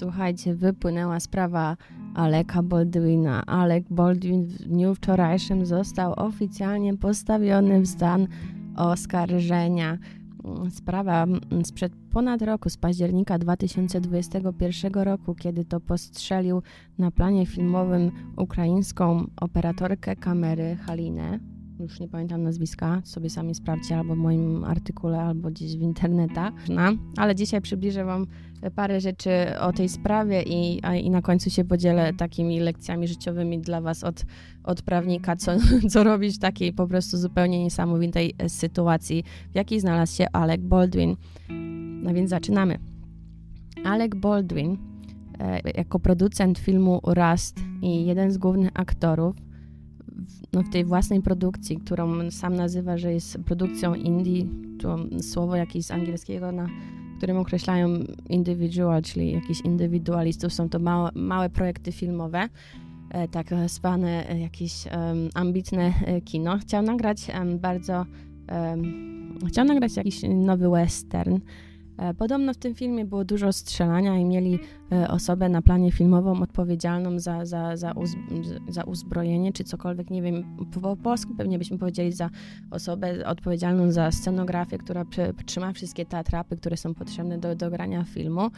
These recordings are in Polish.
Słuchajcie, wypłynęła sprawa Aleka Baldwina. Alec Baldwin w dniu wczorajszym został oficjalnie postawiony w stan oskarżenia. Sprawa sprzed ponad roku, z października 2021 roku, kiedy to postrzelił na planie filmowym ukraińską operatorkę kamery Halinę już nie pamiętam nazwiska, sobie sami sprawdźcie albo w moim artykule, albo gdzieś w internetach. No, ale dzisiaj przybliżę Wam parę rzeczy o tej sprawie i, i na końcu się podzielę takimi lekcjami życiowymi dla Was od, od prawnika, co, co robić w takiej po prostu zupełnie niesamowitej sytuacji, w jakiej znalazł się Alec Baldwin. No więc zaczynamy. Alec Baldwin e, jako producent filmu Rust i jeden z głównych aktorów no, w tej własnej produkcji, którą sam nazywa, że jest produkcją indie, to słowo jakieś z angielskiego, na którym określają individual, czyli jakichś indywidualistów. Są to małe, małe projekty filmowe, e, tak zwane e, jakieś um, ambitne e, kino. Chciał nagrać um, bardzo, um, chciał nagrać jakiś nowy western, podobno w tym filmie było dużo strzelania i mieli e, osobę na planie filmową odpowiedzialną za, za, za, uz, za uzbrojenie czy cokolwiek, nie wiem, po polsku pewnie byśmy powiedzieli za osobę odpowiedzialną za scenografię, która trzyma wszystkie te atrapy, które są potrzebne do, do grania filmu.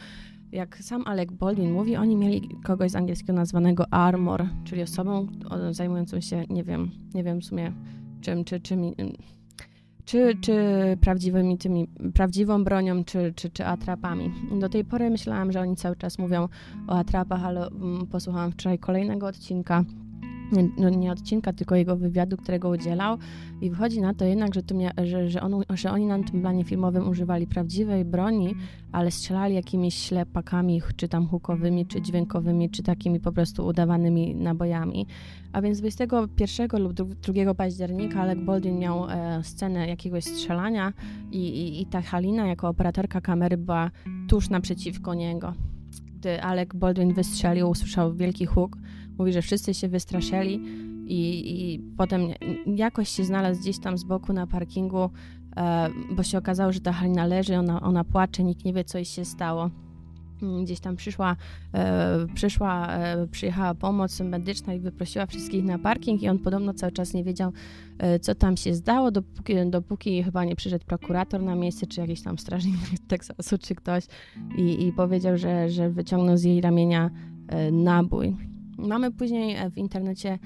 Jak sam Alec Baldwin mówi, oni mieli kogoś z angielskiego nazwanego armor, czyli osobą zajmującą się, nie wiem, nie wiem w sumie czym, czy czym czy, czy prawdziwymi tymi, prawdziwą bronią, czy, czy, czy atrapami. Do tej pory myślałam, że oni cały czas mówią o atrapach, ale mm, posłuchałam wczoraj kolejnego odcinka no nie odcinka, tylko jego wywiadu, którego udzielał i wychodzi na to jednak, że, to mia, że, że, on, że oni na tym planie filmowym używali prawdziwej broni, ale strzelali jakimiś ślepakami, czy tam hukowymi, czy dźwiękowymi, czy takimi po prostu udawanymi nabojami. A więc 21 lub 2 października Alec Baldwin miał e, scenę jakiegoś strzelania i, i, i ta Halina jako operatorka kamery była tuż naprzeciwko niego. Gdy Alec Baldwin wystrzelił, usłyszał wielki huk, Mówi, że wszyscy się wystraszyli i, i potem jakoś się znalazł gdzieś tam z boku na parkingu, e, bo się okazało, że ta Halina leży, ona, ona płacze, nikt nie wie, co jej się stało. Mm, gdzieś tam przyszła, e, przyszła, e, przyjechała pomoc medyczna i wyprosiła wszystkich na parking i on podobno cały czas nie wiedział, e, co tam się zdało, dopóki, dopóki chyba nie przyszedł prokurator na miejsce, czy jakiś tam strażnik Teksasu, czy ktoś i, i powiedział, że, że wyciągnął z jej ramienia e, nabój. Mamy później e, w internecie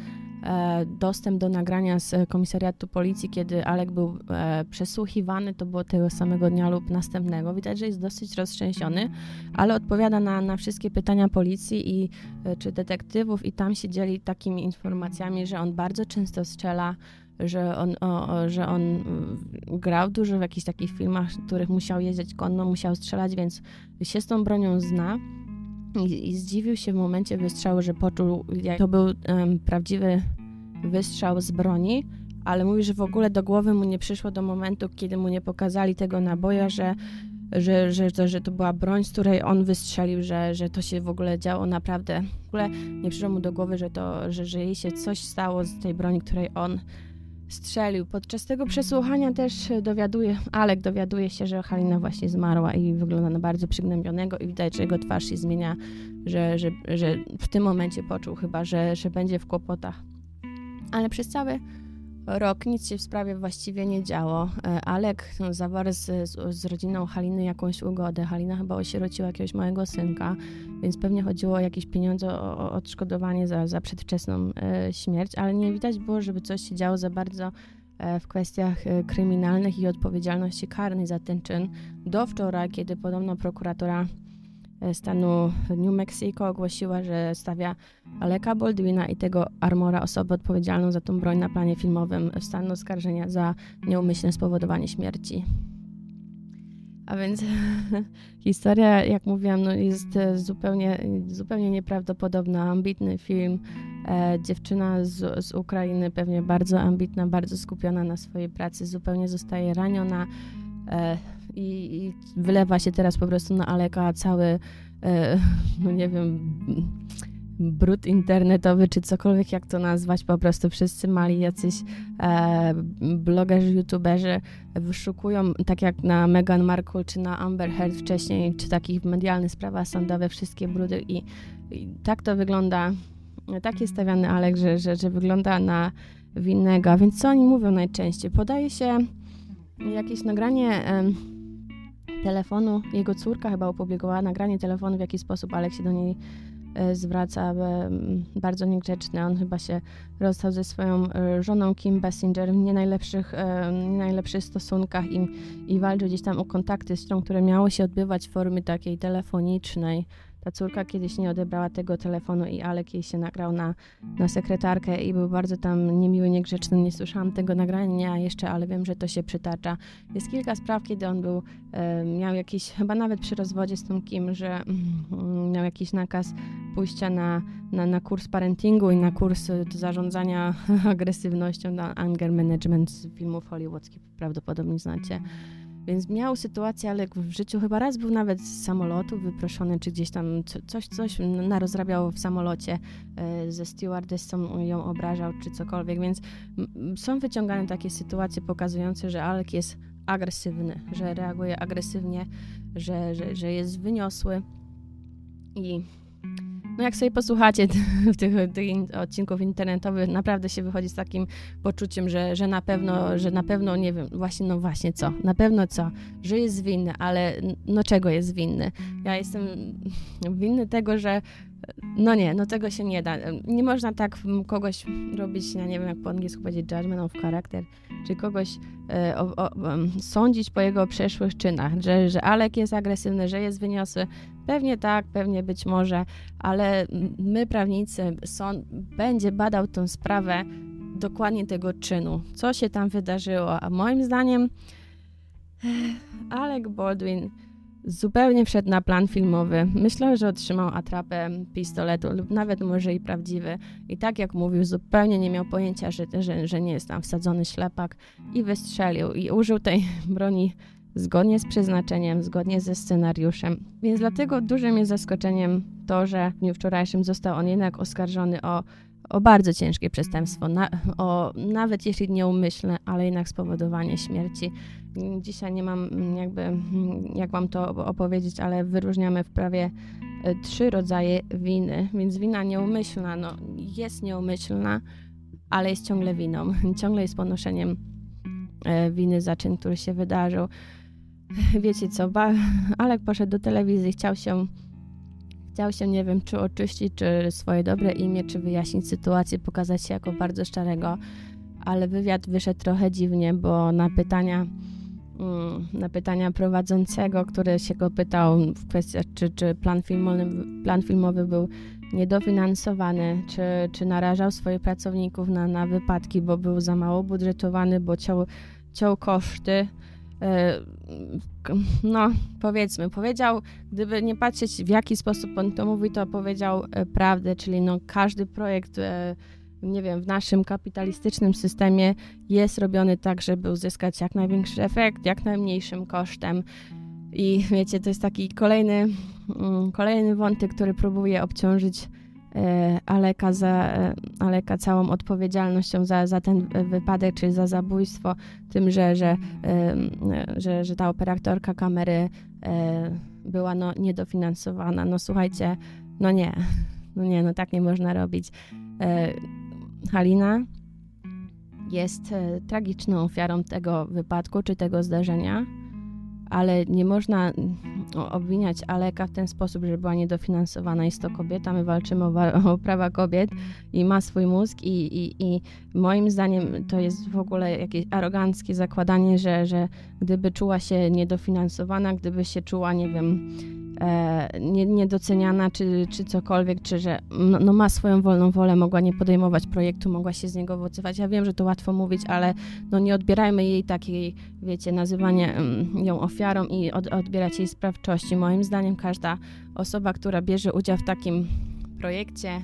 e, dostęp do nagrania z komisariatu policji, kiedy Alek był e, przesłuchiwany, to było tego samego dnia lub następnego. Widać, że jest dosyć roztrzęsiony, ale odpowiada na, na wszystkie pytania policji i czy detektywów i tam się dzieli takimi informacjami, że on bardzo często strzela, że on, o, o, że on mm, grał dużo w jakichś takich filmach, w których musiał jeździć konno, musiał strzelać, więc się z tą bronią zna. I, I, zdziwił się w momencie wystrzału, że poczuł, jak to był um, prawdziwy wystrzał z broni, ale mówi, że w ogóle do głowy mu nie przyszło do momentu, kiedy mu nie pokazali tego naboja, że, że, że, że, że to była broń, z której on wystrzelił, że, że to się w ogóle działo naprawdę. W ogóle nie przyszło mu do głowy, że, to, że, że jej się coś stało z tej broni, której on strzelił. Podczas tego przesłuchania też dowiaduje, Alek dowiaduje się, że Halina właśnie zmarła i wygląda na bardzo przygnębionego i widać, że jego twarz się zmienia, że, że, że w tym momencie poczuł chyba, że, że będzie w kłopotach. Ale przez cały rok nic się w sprawie właściwie nie działo. E, Alek no, zawarł z, z, rodziną Haliny jakąś ugodę. Halina chyba osierociła jakiegoś małego synka, więc pewnie chodziło o jakieś pieniądze, o, o odszkodowanie za, za przedwczesną e, śmierć, ale nie widać było, żeby coś się działo za bardzo e, w kwestiach kryminalnych i odpowiedzialności karnej za ten czyn. Do wczoraj, kiedy podobno prokuratora stanu New Mexico ogłosiła, że stawia Aleka Baldwina i tego Armora, osobę odpowiedzialną za tą broń na planie filmowym, w stanu oskarżenia za nieumyślne spowodowanie śmierci. A więc historia, jak mówiłam, no jest zupełnie, zupełnie nieprawdopodobna. Ambitny film. E, dziewczyna z, z Ukrainy, pewnie bardzo ambitna, bardzo skupiona na swojej pracy, zupełnie zostaje raniona. E, i, i wylewa się teraz po prostu na Aleka cały, e, no nie wiem, brud internetowy, czy cokolwiek jak to nazwać, po prostu wszyscy mali jacyś e, blogerzy, youtuberzy wyszukują, tak jak na Meghan Markle, czy na Amber Heard wcześniej, czy takich medialnych sprawach sądowych, wszystkie brudy i, i tak to wygląda, tak jest stawiany Alek, że, że, że wygląda na winnego. A więc co oni mówią najczęściej? Podaje się jakieś nagranie e, telefonu, jego córka chyba opublikowała nagranie telefonu, w jaki sposób Alek się do niej E, zwraca bardzo niegrzeczny. On chyba się rozstał ze swoją e, żoną Kim Basinger w nie najlepszych, e, nie najlepszych stosunkach i, i walczył gdzieś tam o kontakty z tą, które miało się odbywać w formie takiej telefonicznej. Ta córka kiedyś nie odebrała tego telefonu i Alek jej się nagrał na, na sekretarkę i był bardzo tam niemiły, niegrzeczny. Nie słyszałam tego nagrania jeszcze, ale wiem, że to się przytacza. Jest kilka spraw, kiedy on był, miał jakiś, chyba nawet przy rozwodzie z tą Kim, że mm, miał jakiś nakaz pójścia na, na, na kurs parentingu i na kurs do zarządzania agresywnością, na anger management z filmów hollywoodzkich, prawdopodobnie znacie. Więc miał sytuację, ale w życiu chyba raz był nawet z samolotu wyproszony, czy gdzieś tam coś, coś narozrabiał w samolocie e, ze stewardessą, ją obrażał, czy cokolwiek. Więc są wyciągane takie sytuacje pokazujące, że Alek jest agresywny, że reaguje agresywnie, że, że, że jest wyniosły i no jak sobie posłuchacie tych, tych odcinków internetowych, naprawdę się wychodzi z takim poczuciem, że, że na pewno, że na pewno, nie wiem, właśnie, no właśnie co, na pewno co, że jest winny, ale no czego jest winny? Ja jestem winny tego, że no nie, no tego się nie da. Nie można tak kogoś robić, ja nie wiem jak po angielsku powiedzieć, judgment of character, czy kogoś e, o, o, sądzić po jego przeszłych czynach, że, że Alek jest agresywny, że jest wyniosły. Pewnie tak, pewnie być może, ale my, prawnicy, sąd będzie badał tę sprawę dokładnie tego czynu, co się tam wydarzyło, a moim zdaniem Alec Baldwin zupełnie wszedł na plan filmowy. Myślał, że otrzymał atrapę pistoletu lub nawet może i prawdziwy. I tak jak mówił, zupełnie nie miał pojęcia, że, że, że nie jest tam wsadzony ślepak i wystrzelił i użył tej broni zgodnie z przeznaczeniem, zgodnie ze scenariuszem. Więc dlatego dużym jest zaskoczeniem to, że w dniu wczorajszym został on jednak oskarżony o, o bardzo ciężkie przestępstwo, na, o, nawet jeśli nieumyślne, ale jednak spowodowanie śmierci. Dzisiaj nie mam jakby, jak wam to opowiedzieć, ale wyróżniamy w prawie e, trzy rodzaje winy, więc wina nieumyślna, no jest nieumyślna, ale jest ciągle winą, ciągle jest ponoszeniem e, winy za czyn, który się wydarzył. Wiecie co, ba Alek poszedł do telewizji, chciał się, chciał się, nie wiem, czy oczyścić, czy swoje dobre imię, czy wyjaśnić sytuację, pokazać się jako bardzo szczerego, ale wywiad wyszedł trochę dziwnie, bo na pytania mm, na pytania prowadzącego, który się go pytał w kwestii, czy, czy plan, filmowy, plan filmowy był niedofinansowany, czy, czy narażał swoich pracowników na, na wypadki, bo był za mało budżetowany, bo ciął, ciął koszty. E, no, powiedzmy, powiedział, gdyby nie patrzeć w jaki sposób on to mówi, to powiedział e, prawdę, czyli no każdy projekt, e, nie wiem, w naszym kapitalistycznym systemie jest robiony tak, żeby uzyskać jak największy efekt, jak najmniejszym kosztem. I wiecie, to jest taki kolejny, mm, kolejny wątek, który próbuje obciążyć Aleka, za, e, Aleka całą odpowiedzialnością za, za ten wypadek, czy za zabójstwo, tym, że, że, że, że ta operatorka kamery e, była no, niedofinansowana. No słuchajcie, no nie, no nie, no tak nie można robić. Halina jest tragiczną ofiarą tego wypadku, czy tego zdarzenia ale nie można obwiniać Aleka w ten sposób, że była niedofinansowana. Jest to kobieta, my walczymy o, o prawa kobiet i ma swój mózg i, i, i, moim zdaniem to jest w ogóle jakieś aroganckie zakładanie, że, że gdyby czuła się niedofinansowana, gdyby się czuła, nie wiem, e, nie, niedoceniana, czy, czy cokolwiek, czy że no, no, ma swoją wolną wolę, mogła nie podejmować projektu, mogła się z niego owocować. Ja wiem, że to łatwo mówić, ale no nie odbierajmy jej takiej, wiecie, nazywanie um, ją ofiarą i od, odbierać jej sprawczości. Moim zdaniem każda osoba, która bierze udział w takim projekcie,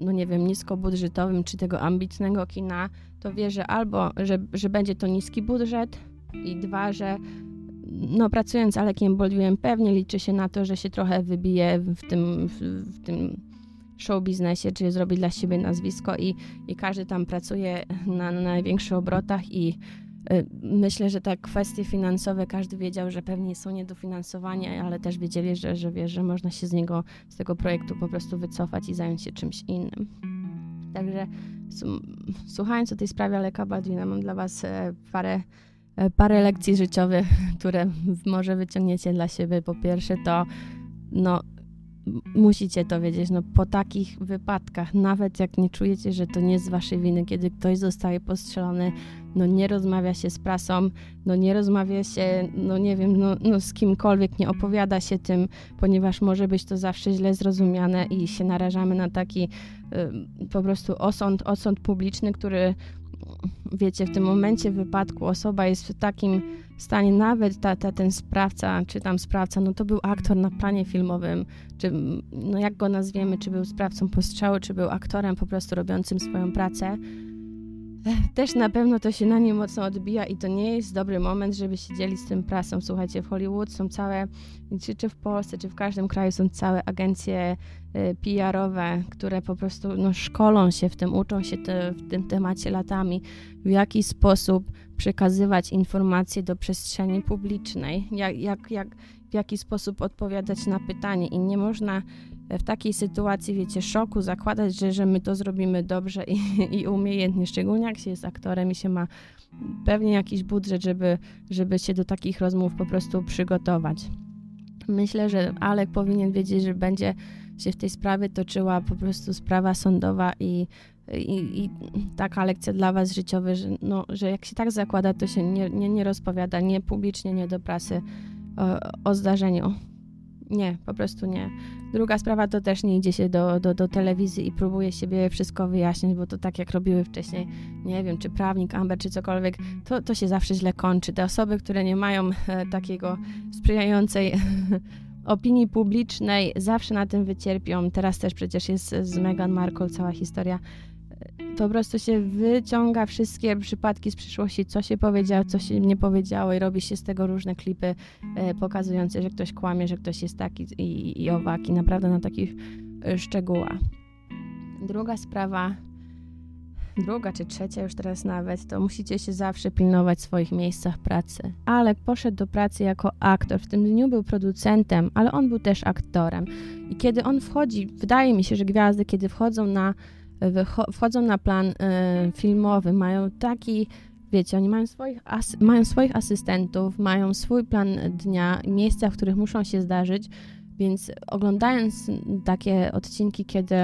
no nie wiem, niskobudżetowym, czy tego ambitnego kina, to wie, że albo, że, że będzie to niski budżet i dwa, że no, pracując Alekiem Baldwinem pewnie liczy się na to, że się trochę wybije w tym, w, w tym show biznesie, czyli zrobić dla siebie nazwisko i, i każdy tam pracuje na, na największych obrotach i Myślę, że te kwestie finansowe każdy wiedział, że pewnie są niedofinansowania, ale też wiedzieli, że, że, wie, że można się z niego, z tego projektu po prostu wycofać i zająć się czymś innym. Także słuchając o tej sprawie Aleka Baldwina, mam dla Was e, parę, e, parę lekcji życiowych, które może wyciągniecie dla siebie. Po pierwsze to no, musicie to wiedzieć, no po takich wypadkach, nawet jak nie czujecie, że to nie z waszej winy, kiedy ktoś zostaje postrzelony, no nie rozmawia się z prasą, no nie rozmawia się, no nie wiem, no, no z kimkolwiek, nie opowiada się tym, ponieważ może być to zawsze źle zrozumiane i się narażamy na taki y, po prostu osąd, osąd publiczny, który wiecie, w tym momencie wypadku osoba jest w takim stanie, nawet ta, ta, ten sprawca, czy tam sprawca, no to był aktor na planie filmowym, czy no jak go nazwiemy, czy był sprawcą postrzału, czy był aktorem po prostu robiącym swoją pracę, też na pewno to się na nim mocno odbija i to nie jest dobry moment, żeby się dzielić z tym prasą. Słuchajcie, w Hollywood są całe, czy, czy w Polsce, czy w każdym kraju są całe agencje y, PR-owe, które po prostu no, szkolą się w tym, uczą się te, w tym temacie latami, w jaki sposób przekazywać informacje do przestrzeni publicznej, jak, jak, jak, w jaki sposób odpowiadać na pytanie? I nie można w takiej sytuacji, wiecie, szoku zakładać, że, że my to zrobimy dobrze i, i umiejętnie, szczególnie jak się jest aktorem i się ma pewnie jakiś budżet, żeby, żeby się do takich rozmów po prostu przygotować. Myślę, że Alek powinien wiedzieć, że będzie się w tej sprawie toczyła po prostu sprawa sądowa i, i, i taka lekcja dla Was życiowa, że, no, że jak się tak zakłada, to się nie, nie, nie rozpowiada, nie publicznie, nie do prasy o, o zdarzeniu. Nie, po prostu nie. Druga sprawa to też nie idzie się do, do, do telewizji i próbuje siebie wszystko wyjaśnić, bo to tak jak robiły wcześniej, nie wiem, czy prawnik, Amber, czy cokolwiek, to, to się zawsze źle kończy. Te osoby, które nie mają e, takiego sprzyjającej opinii publicznej, zawsze na tym wycierpią. Teraz też przecież jest z Meghan Markle cała historia po prostu się wyciąga wszystkie przypadki z przyszłości, co się powiedziało, co się nie powiedziało i robi się z tego różne klipy e, pokazujące, że ktoś kłamie, że ktoś jest taki i, i owaki, naprawdę na takich e, szczegółach. Druga sprawa, druga czy trzecia już teraz nawet, to musicie się zawsze pilnować w swoich miejscach pracy. Alek poszedł do pracy jako aktor, w tym dniu był producentem, ale on był też aktorem. I kiedy on wchodzi, wydaje mi się, że gwiazdy, kiedy wchodzą na wchodzą na plan y, filmowy, mają taki, wiecie, oni mają swoich, as, mają swoich asystentów, mają swój plan dnia, miejsca, w których muszą się zdarzyć, więc oglądając takie odcinki, kiedy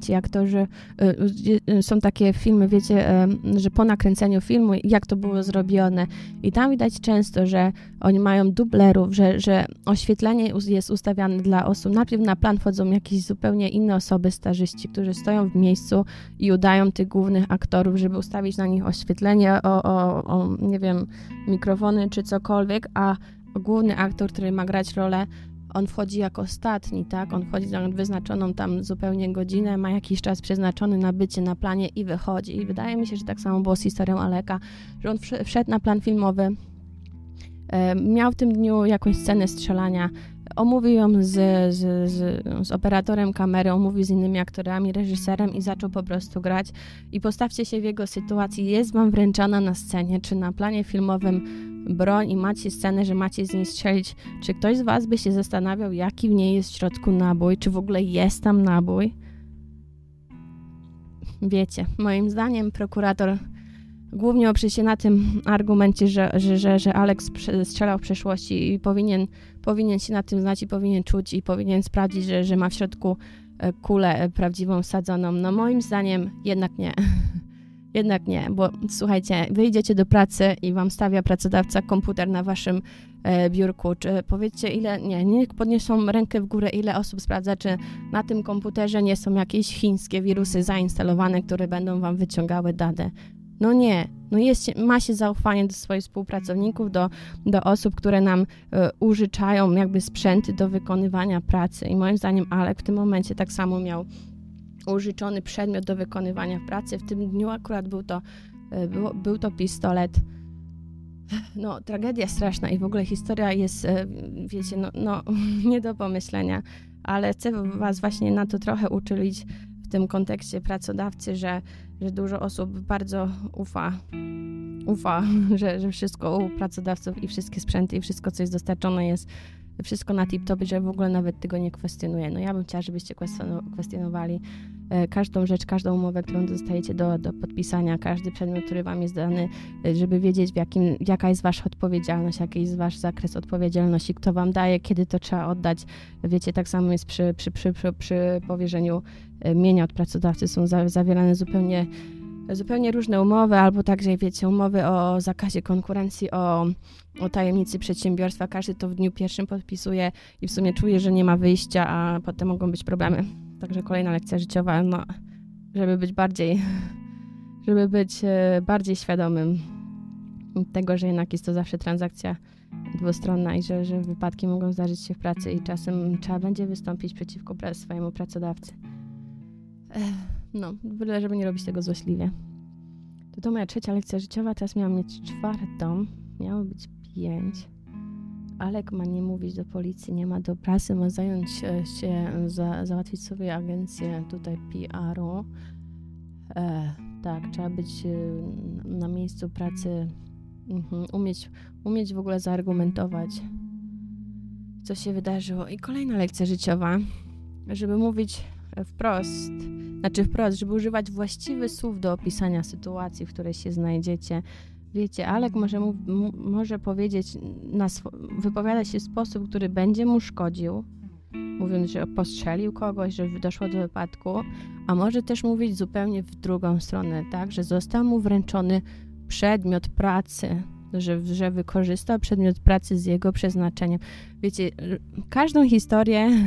ci aktorzy, y, y, są takie filmy, wiecie, że po nakręceniu filmu, jak to było zrobione? I tam widać często, że oni mają dublerów, że, że oświetlenie jest ustawiane dla osób, najpierw na plan wchodzą jakieś zupełnie inne osoby, starzyści, którzy stoją w miejscu i udają tych głównych aktorów, żeby ustawić na nich oświetlenie, o, o, o nie wiem, mikrofony czy cokolwiek, a główny aktor, który ma grać rolę, on wchodzi jako ostatni, tak? On wchodzi na wyznaczoną tam zupełnie godzinę, ma jakiś czas przeznaczony na bycie na planie i wychodzi. I wydaje mi się, że tak samo było z historią Aleka, że on wszedł na plan filmowy, e, miał w tym dniu jakąś scenę strzelania, omówił ją z, z, z, z, operatorem kamery, omówił z innymi aktorami, reżyserem i zaczął po prostu grać. I postawcie się w jego sytuacji, jest wam wręczana na scenie, czy na planie filmowym broń i macie scenę, że macie z niej strzelić, czy ktoś z Was by się zastanawiał, jaki w niej jest w środku nabój, czy w ogóle jest tam nabój? Wiecie, moim zdaniem prokurator głównie oprze się na tym argumencie, że, że, że, że Alex strzelał w przeszłości i powinien, powinien się na tym znać i powinien czuć i powinien sprawdzić, że, że ma w środku e, kulę e, prawdziwą sadzoną. No moim zdaniem jednak nie. Jednak nie, bo słuchajcie, wyjdziecie do pracy i wam stawia pracodawca komputer na waszym e, biurku, czy powiedzcie ile, nie, niech podniosą rękę w górę, ile osób sprawdza, czy na tym komputerze nie są jakieś chińskie wirusy zainstalowane, które będą wam wyciągały dane. No nie, no jest, ma się zaufanie do swoich współpracowników, do, do osób, które nam e, użyczają jakby sprzęty do wykonywania pracy i moim zdaniem Alek w tym momencie tak samo miał użyczony przedmiot do wykonywania pracy. W tym dniu akurat był to, e, był, był to pistolet. No, tragedia straszna i w ogóle historia jest, e, wiecie, no, no nie do pomyślenia. ale chcę Was właśnie na to trochę uczyć w tym kontekście pracodawcy, że, że dużo osób bardzo ufa, ufa, że, że wszystko u pracodawców i wszystkie sprzęty i wszystko, co jest dostarczone jest wszystko na tip-top, że w ogóle nawet tego nie kwestionuje. No ja bym chciała, żebyście kwestionowali każdą rzecz, każdą umowę, którą dostajecie do, do podpisania, każdy przedmiot, który wam jest dany, e, żeby wiedzieć, w jakim, jaka jest wasza odpowiedzialność, jaki jest wasz zakres odpowiedzialności, kto wam daje, kiedy to trzeba oddać. Wiecie, tak samo jest przy, przy, przy, przy, przy powierzeniu e, mienia od pracodawcy, są zawierane zupełnie zupełnie różne umowy, albo także, wiecie, umowy o zakazie konkurencji, o, o tajemnicy przedsiębiorstwa. Każdy to w dniu pierwszym podpisuje i w sumie czuje, że nie ma wyjścia, a potem mogą być problemy. Także kolejna lekcja życiowa, no, żeby być bardziej, żeby być e, bardziej świadomym tego, że jednak jest to zawsze transakcja dwustronna i że, że wypadki mogą zdarzyć się w pracy i czasem trzeba będzie wystąpić przeciwko swojemu pracodawcy. No, byle żeby nie robić tego złośliwie. To to moja trzecia lekcja życiowa, teraz miałam mieć czwartą, miało być pięć. Alek ma nie mówić do policji, nie ma do prasy, ma zająć się, za, załatwić sobie agencję tutaj PR-u. E, tak, trzeba być e, na miejscu pracy, mhm, umieć, umieć w ogóle zaargumentować, co się wydarzyło. I kolejna lekcja życiowa, żeby mówić wprost, znaczy wprost, żeby używać właściwych słów do opisania sytuacji, w której się znajdziecie. Wiecie, Alek może, mu, może powiedzieć, na wypowiadać się w sposób, który będzie mu szkodził, mówiąc, że postrzelił kogoś, że doszło do wypadku, a może też mówić zupełnie w drugą stronę, tak, że został mu wręczony przedmiot pracy, że, że wykorzystał przedmiot pracy z jego przeznaczeniem. Wiecie, każdą historię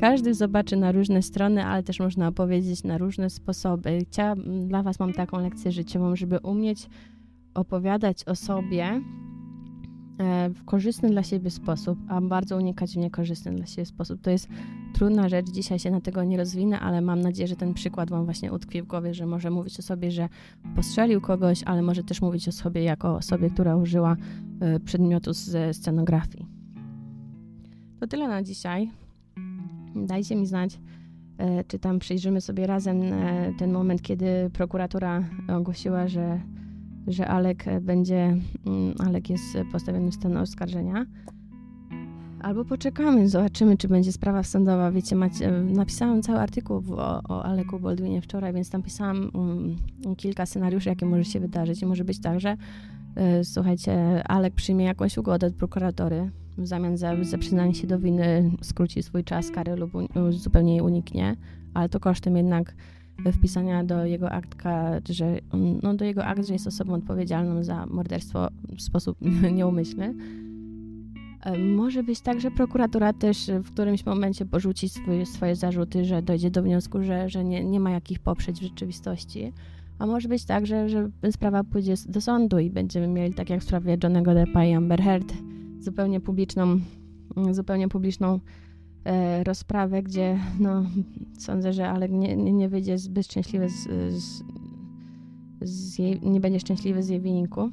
każdy zobaczy na różne strony, ale też można opowiedzieć na różne sposoby. Chciałam, dla Was mam taką lekcję życiową, żeby umieć opowiadać o sobie e, w korzystny dla siebie sposób, a bardzo unikać w niekorzystny dla siebie sposób. To jest trudna rzecz, dzisiaj się na tego nie rozwinę, ale mam nadzieję, że ten przykład Wam właśnie utkwi w głowie, że może mówić o sobie, że postrzelił kogoś, ale może też mówić o sobie jako osobie, która użyła e, przedmiotu ze scenografii. To tyle na dzisiaj. Dajcie mi znać, e, czy tam przyjrzymy sobie razem ten moment, kiedy prokuratura ogłosiła, że, że Alek będzie, mm, Alek jest postawiony w stan oskarżenia. Albo poczekamy, zobaczymy, czy będzie sprawa sądowa. Wiecie, macie, napisałam cały artykuł o, o Aleku Baldwinie wczoraj, więc tam pisałam um, kilka scenariuszy, jakie może się wydarzyć. I może być tak, że y, słuchajcie, Alek przyjmie jakąś ugodę od prokuratory, w zamian za, za przyznanie się do winy skróci swój czas kary lub zupełnie jej uniknie, ale to kosztem jednak wpisania do jego aktka, że, no, do jego akt, że jest osobą odpowiedzialną za morderstwo w sposób nieumyślny. E, może być tak, że prokuratura też w którymś momencie porzuci swoje, swoje zarzuty, że dojdzie do wniosku, że, że nie, nie ma jakich poprzeć w rzeczywistości. A może być tak, że, że sprawa pójdzie do sądu i będziemy mieli, tak jak w sprawie Johnego Deppa i Amber Heard, zupełnie publiczną, zupełnie publiczną e, rozprawę, gdzie no, sądzę, że Alek nie, nie, wyjdzie zbyt szczęśliwy z, z, z jej, nie będzie szczęśliwy z jej wyniku.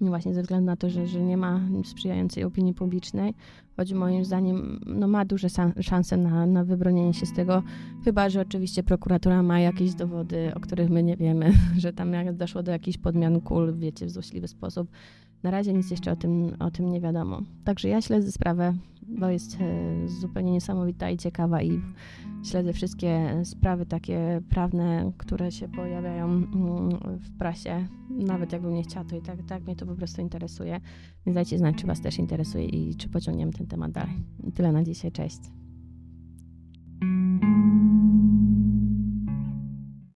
Właśnie ze względu na to, że, że nie ma sprzyjającej opinii publicznej, choć moim zdaniem no, ma duże szanse na, na wybronienie się z tego, chyba że oczywiście prokuratura ma jakieś dowody, o których my nie wiemy, że tam doszło do jakichś podmian kul, wiecie, w złośliwy sposób, na razie nic jeszcze o tym, o tym nie wiadomo. Także ja śledzę sprawę, bo jest e, zupełnie niesamowita i ciekawa i śledzę wszystkie sprawy takie prawne, które się pojawiają mm, w prasie. Nawet jakbym nie chciała, to i tak, tak mnie to po prostu interesuje. Więc dajcie znać, czy Was też interesuje i czy pociągniemy ten temat dalej. Tyle na dzisiaj. Cześć.